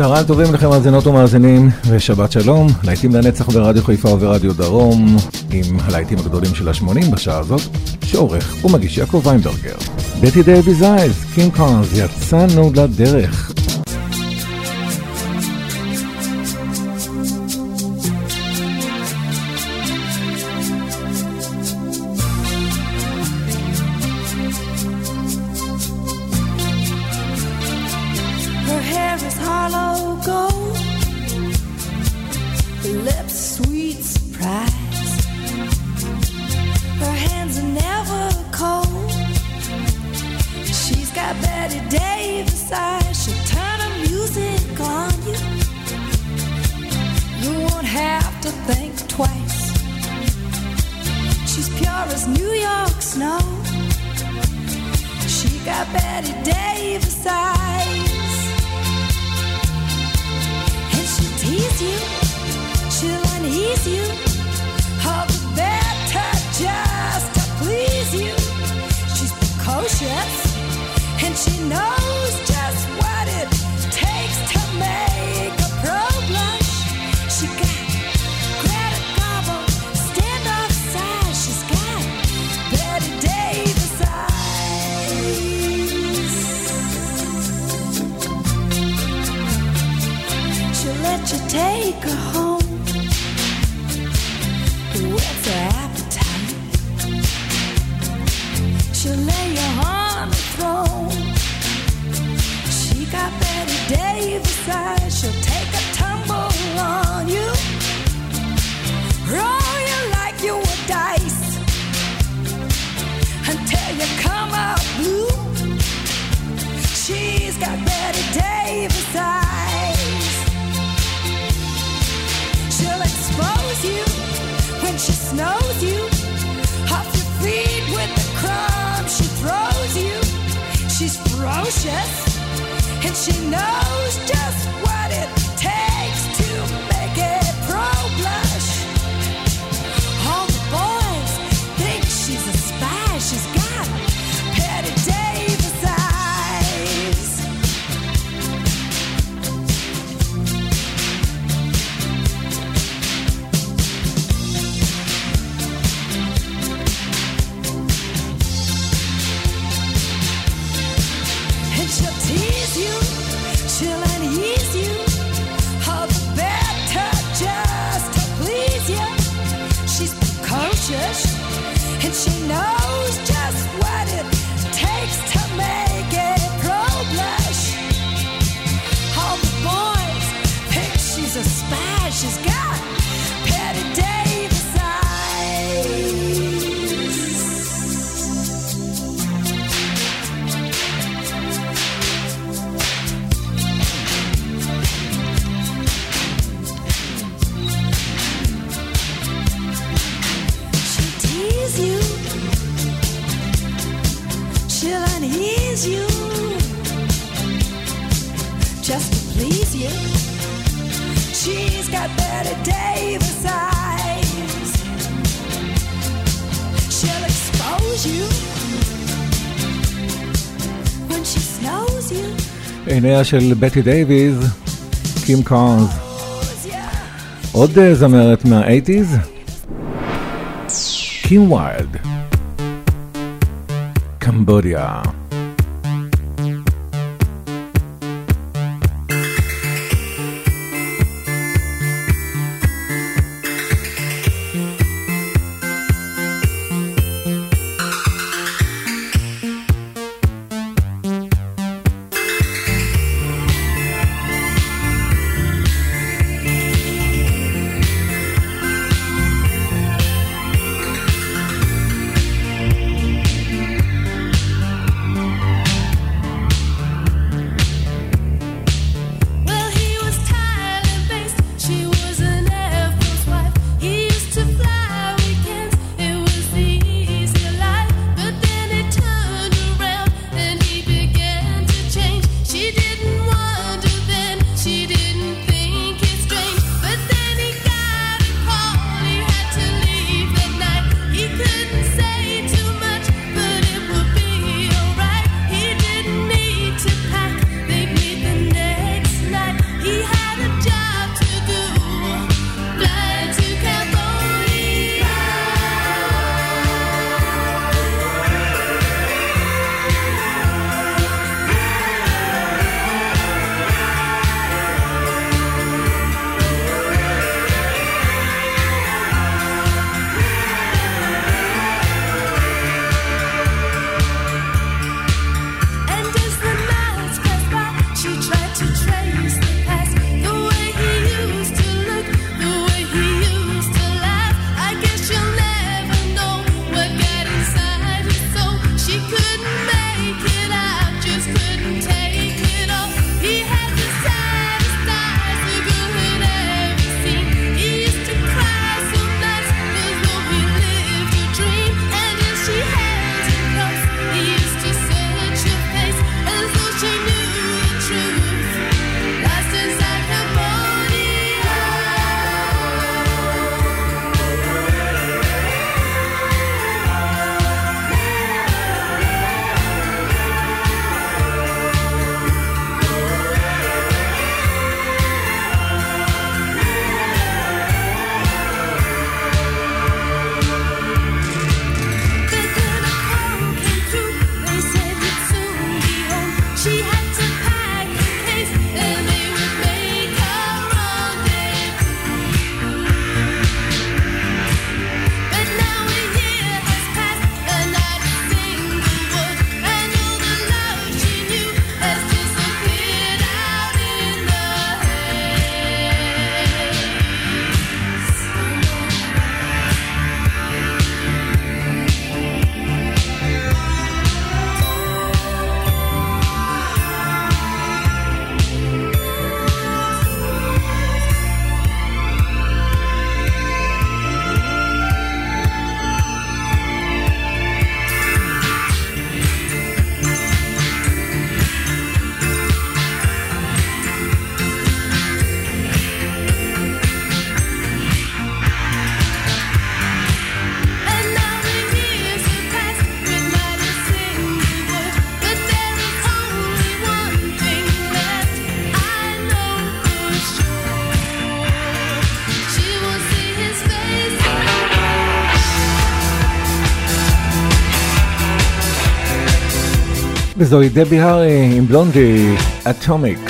צהריים טובים לכם מאזינות ומאזינים, ושבת שלום, להיטים לנצח ברדיו חיפה וברדיו דרום, עם הלהיטים הגדולים של ה-80 בשעה הזאת, שעורך ומגיש יעקב ויינברגר. Bette Davis Eyes, קים קארנס, יצאנו לדרך. she's got עיניה של בטי דייוויס, קים קארנס. עוד אה, זמרת מה-80's? קים ויילד. קמבודיה. וזוהי דבי הארי עם בלונדי, אטומיק.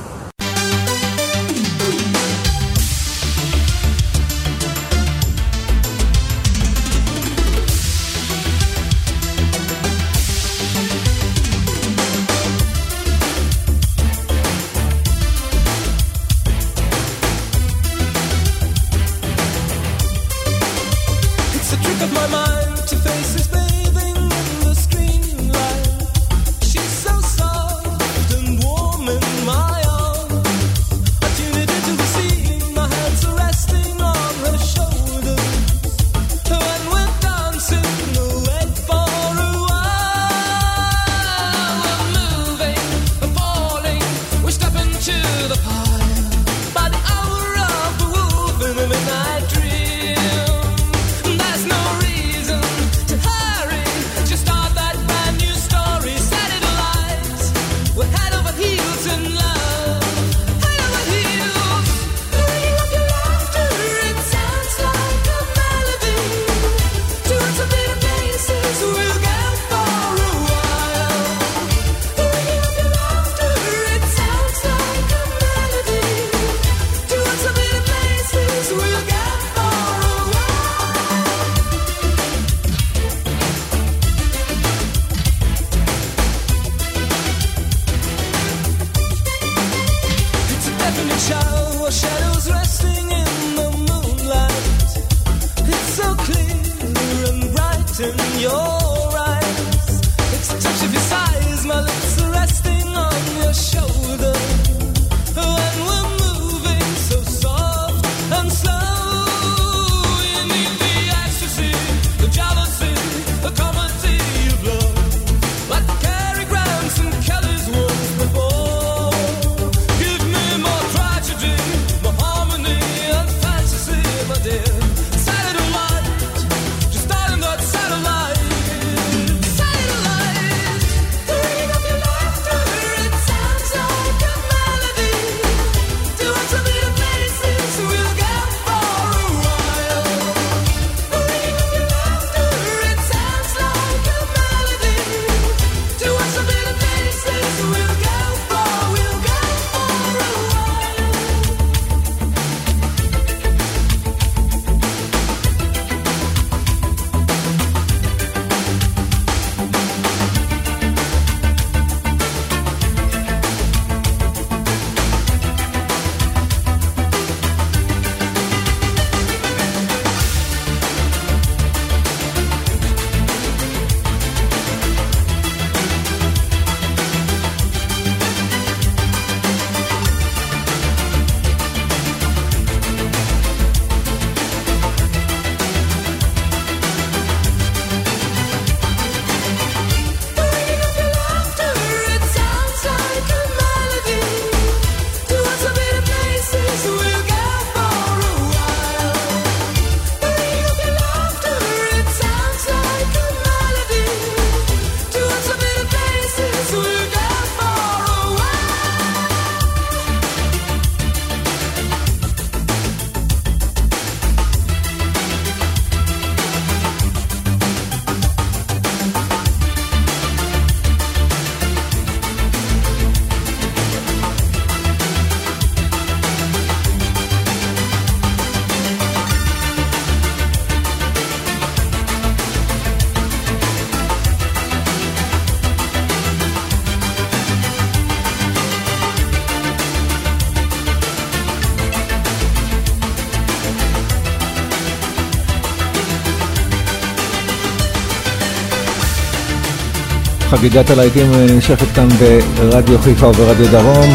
חגיגת הלהיטים נמשכת כאן ברדיו חיפה וברדיו דרום.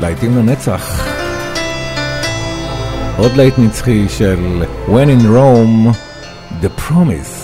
להיטים לנצח. עוד להיט נצחי של When in Rome, The Promise.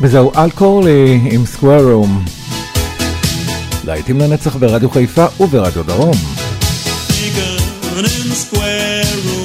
וזהו אלקורלי עם סקוואר רום. להיטים לנצח ברדיו חיפה וברדיו דרום. dances in the past. Why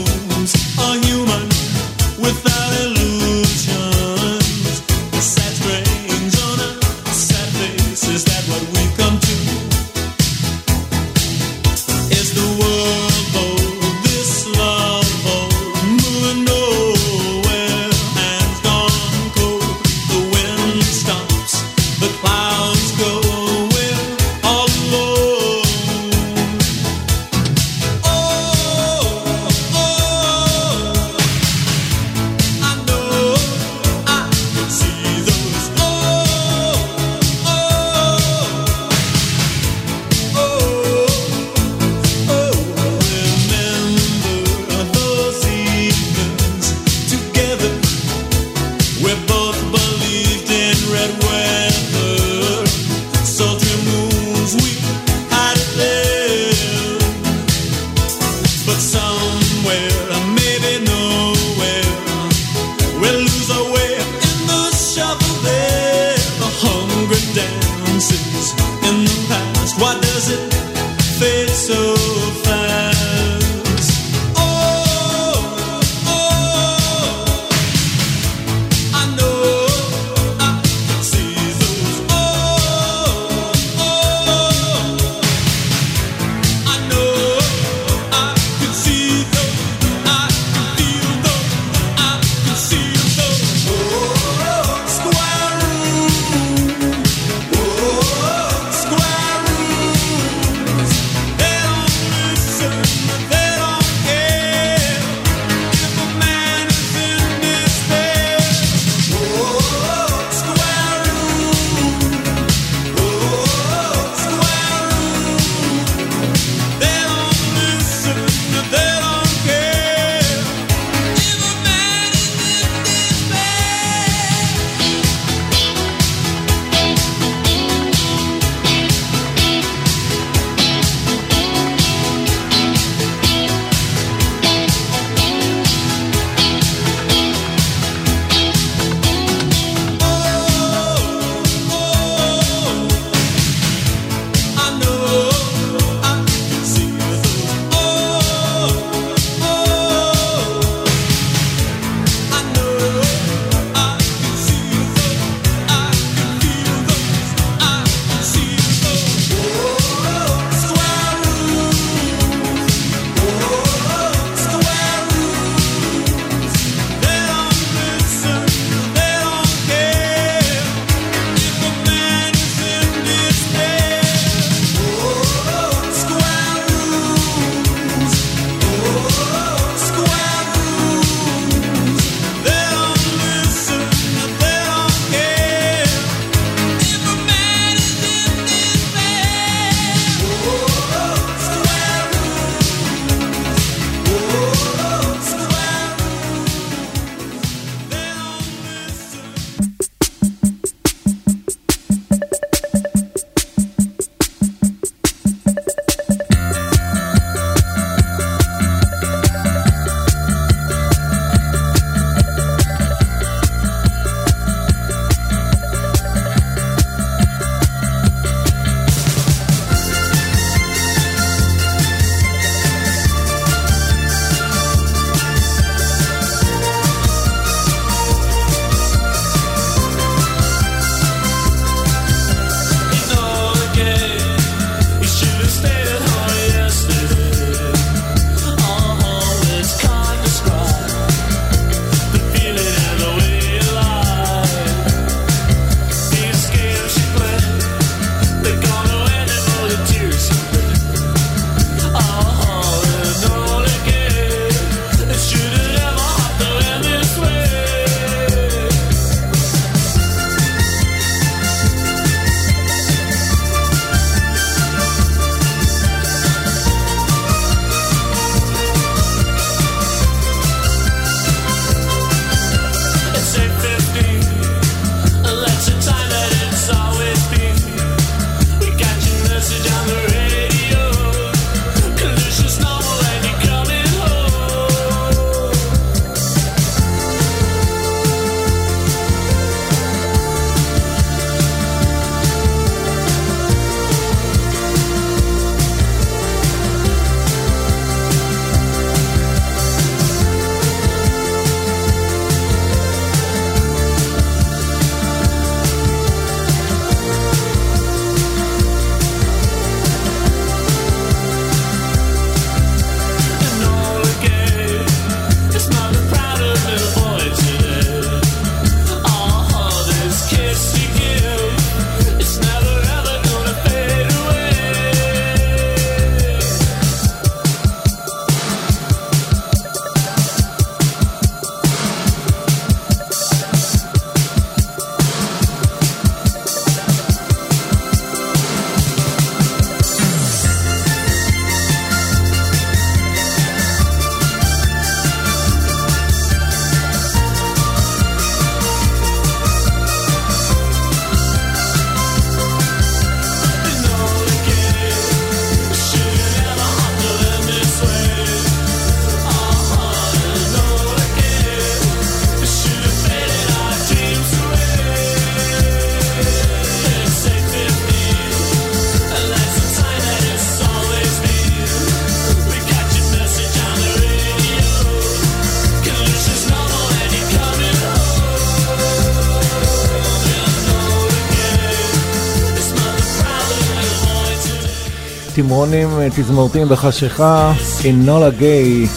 תמרונים אה, תזמורתיים בחשיכה, אינולה גיי.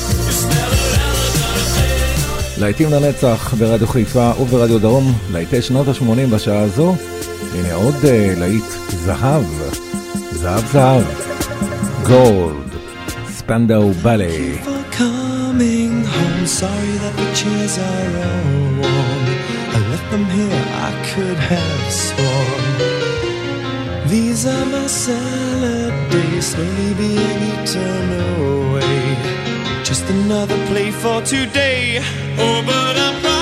להיטים לנצח ברדיו חיפה וברדיו דרום, להיטי שנות ה-80 בשעה הזו. הנה עוד uh, להיט זהב, זהב זהב, גולד, ספנדאו בלי. Sorry them here, I could have sworn. These are my salad days, slowly being eaten away. Just another play for today. Oh, but I'm.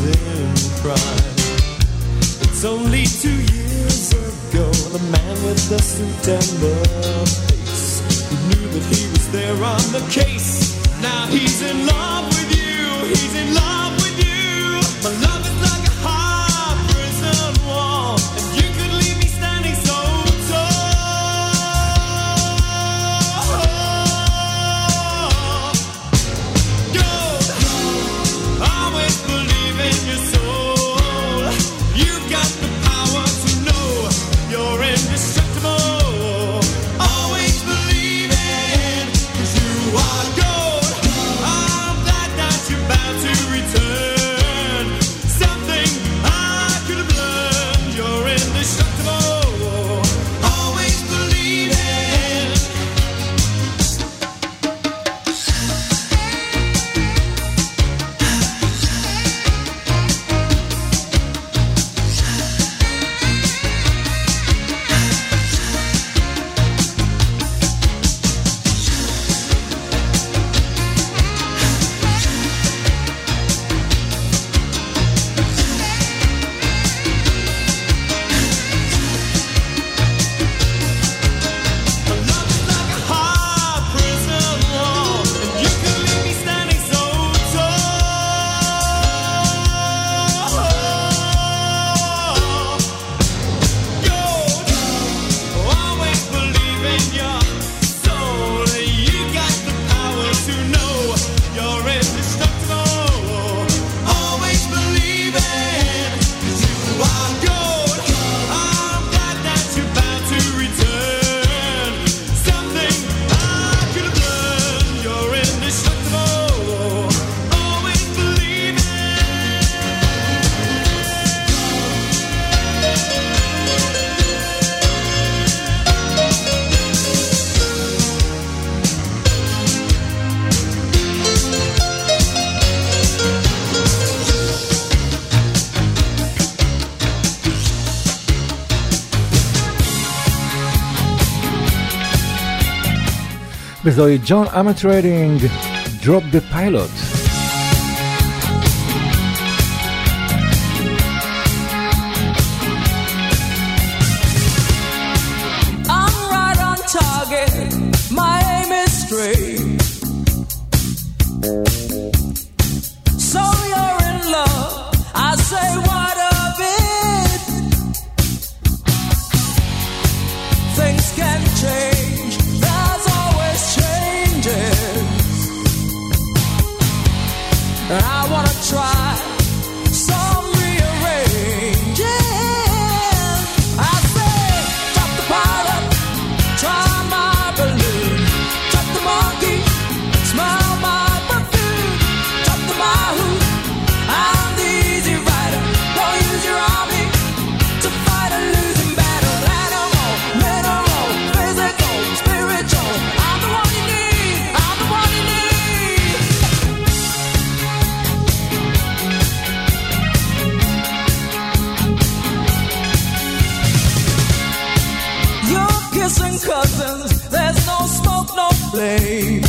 in pride. It's only two years ago, the man with the suit and the face He knew that he was there on the case. Now he's in love with you. He's in love with you, my love. זוהי ג'ון אמט ריידינג, Drop the Pilot. There's no smoke, no flame.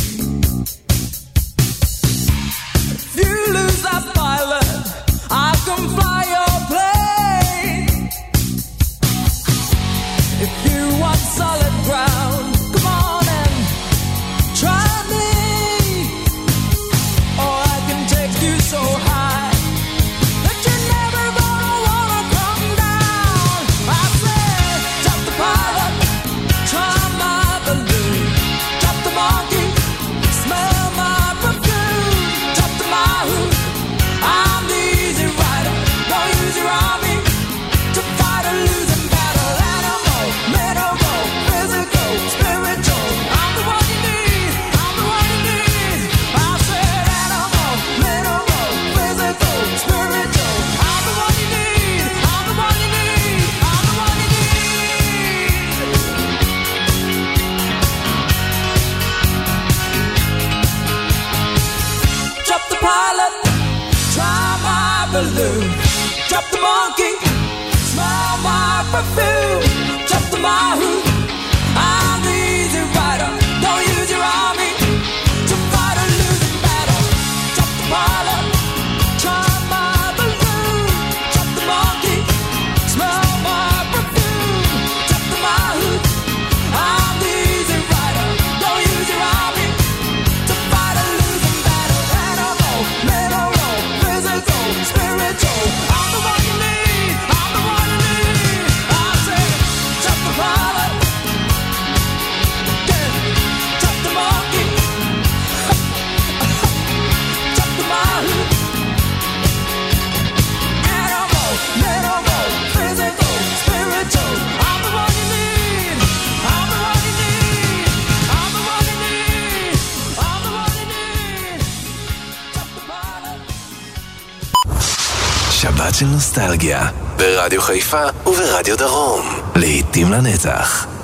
של נוסטלגיה, ברדיו חיפה וברדיו דרום, לעתים לנצח.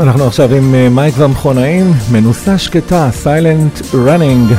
אנחנו עכשיו עם אה, מייק והמכונאים, מנוסה שקטה, Silent Running.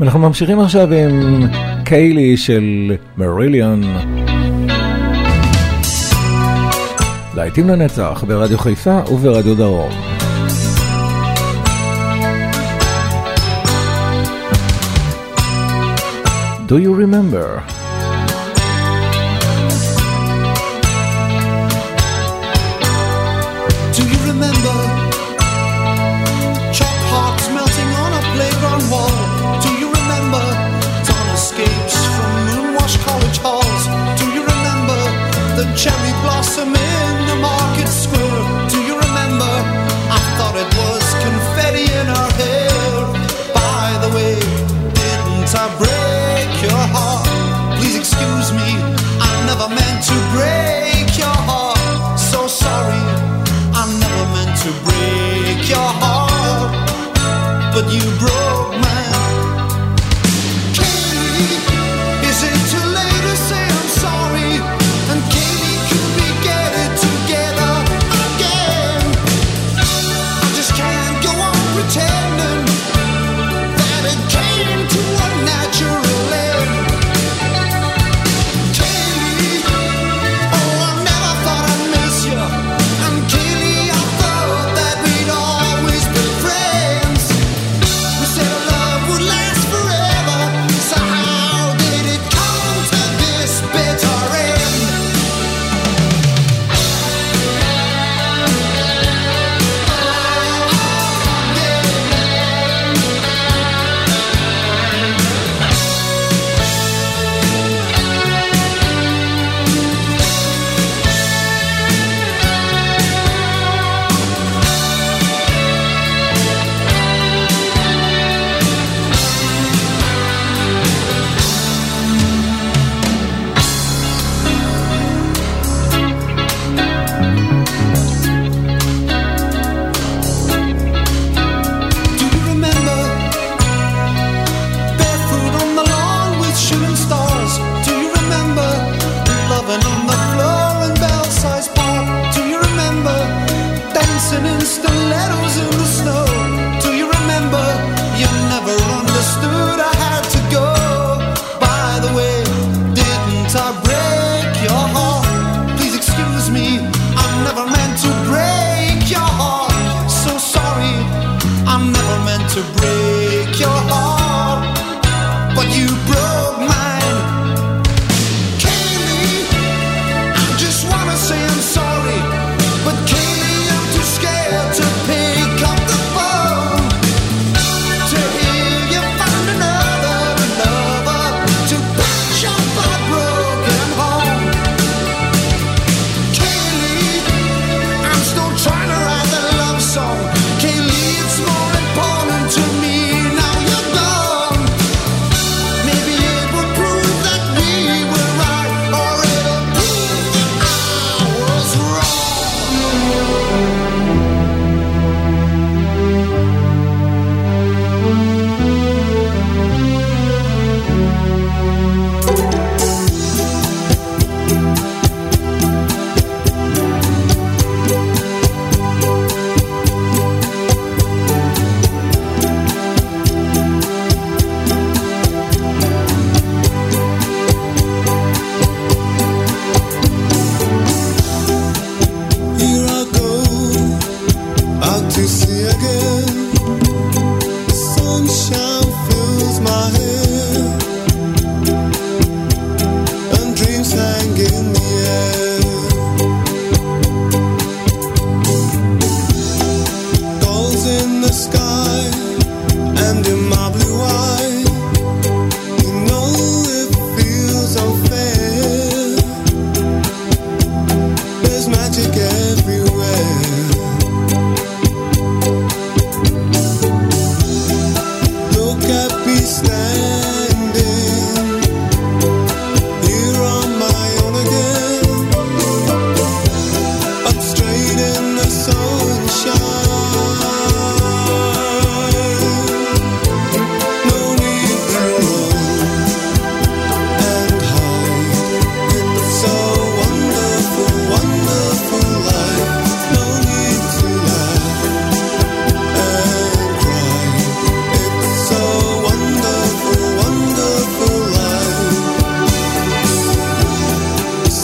ואנחנו ממשיכים עכשיו עם קיילי של מריליון. להיטים לנצח ברדיו חיפה וברדיו דרום. Do you remember? cherry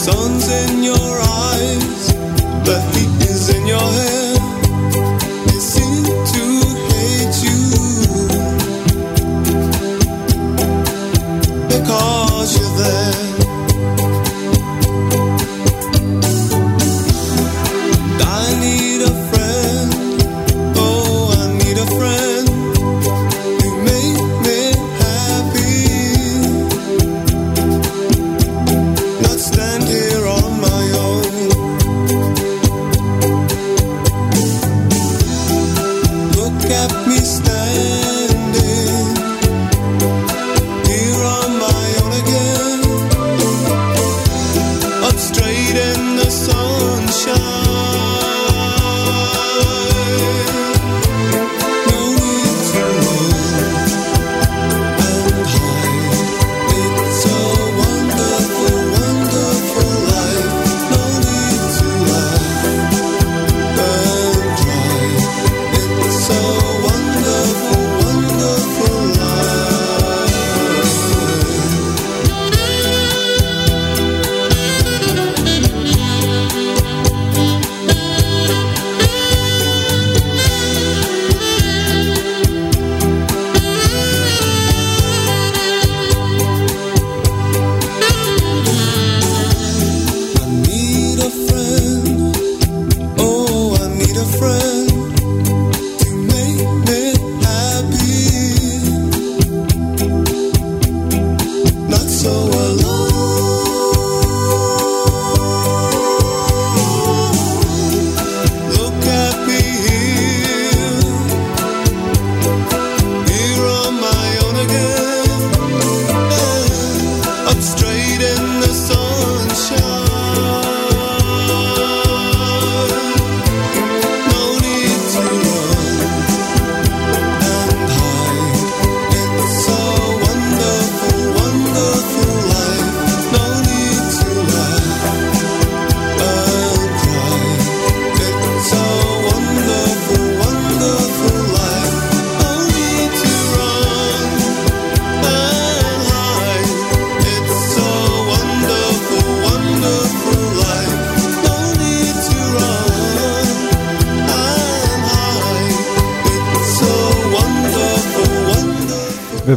sun's in your eyes, the heat is in your head.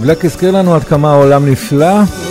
בלק הזכיר לנו עד כמה העולם נפלא.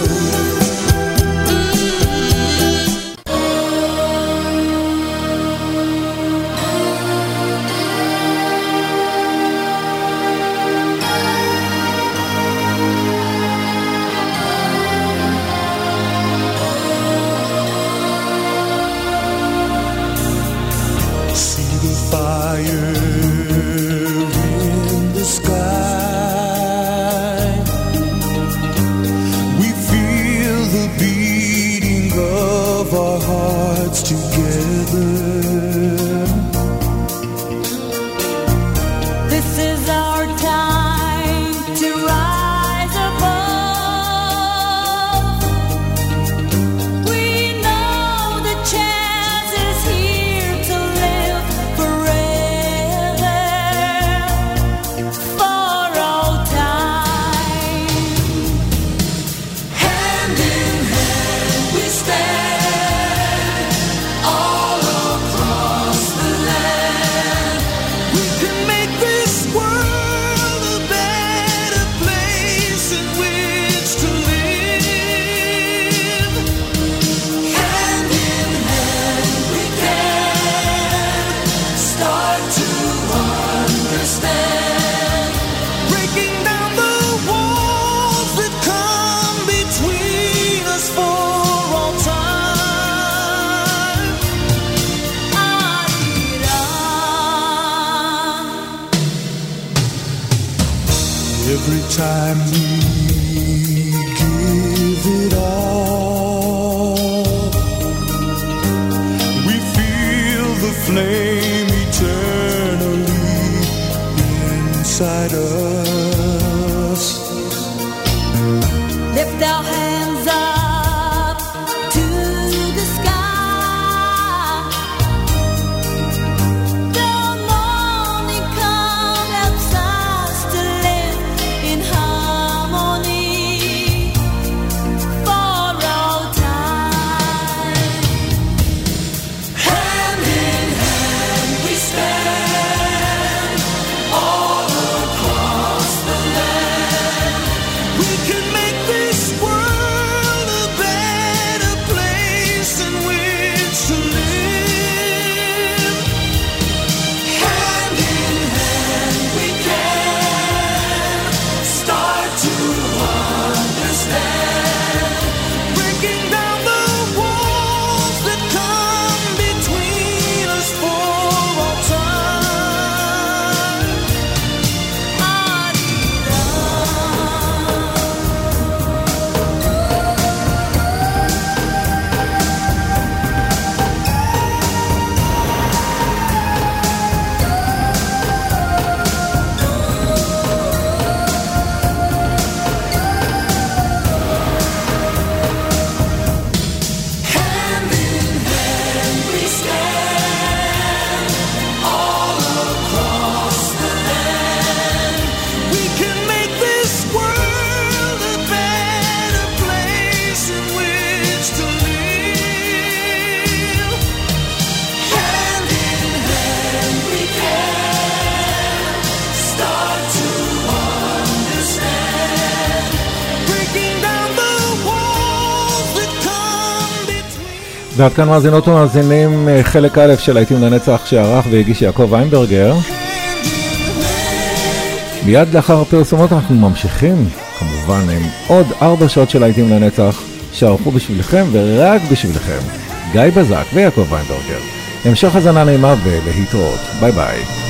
ועד כאן מאזינות ומאזינים אה, חלק א' של להיטים לנצח שערך והגיש יעקב איינברגר. מיד לאחר הפרסומות אנחנו ממשיכים, כמובן, עם עוד ארבע שעות של להיטים לנצח שערכו בשבילכם ורק בשבילכם גיא בזק ויעקב איינברגר. המשך הזנה נעימה ולהתראות. ביי ביי.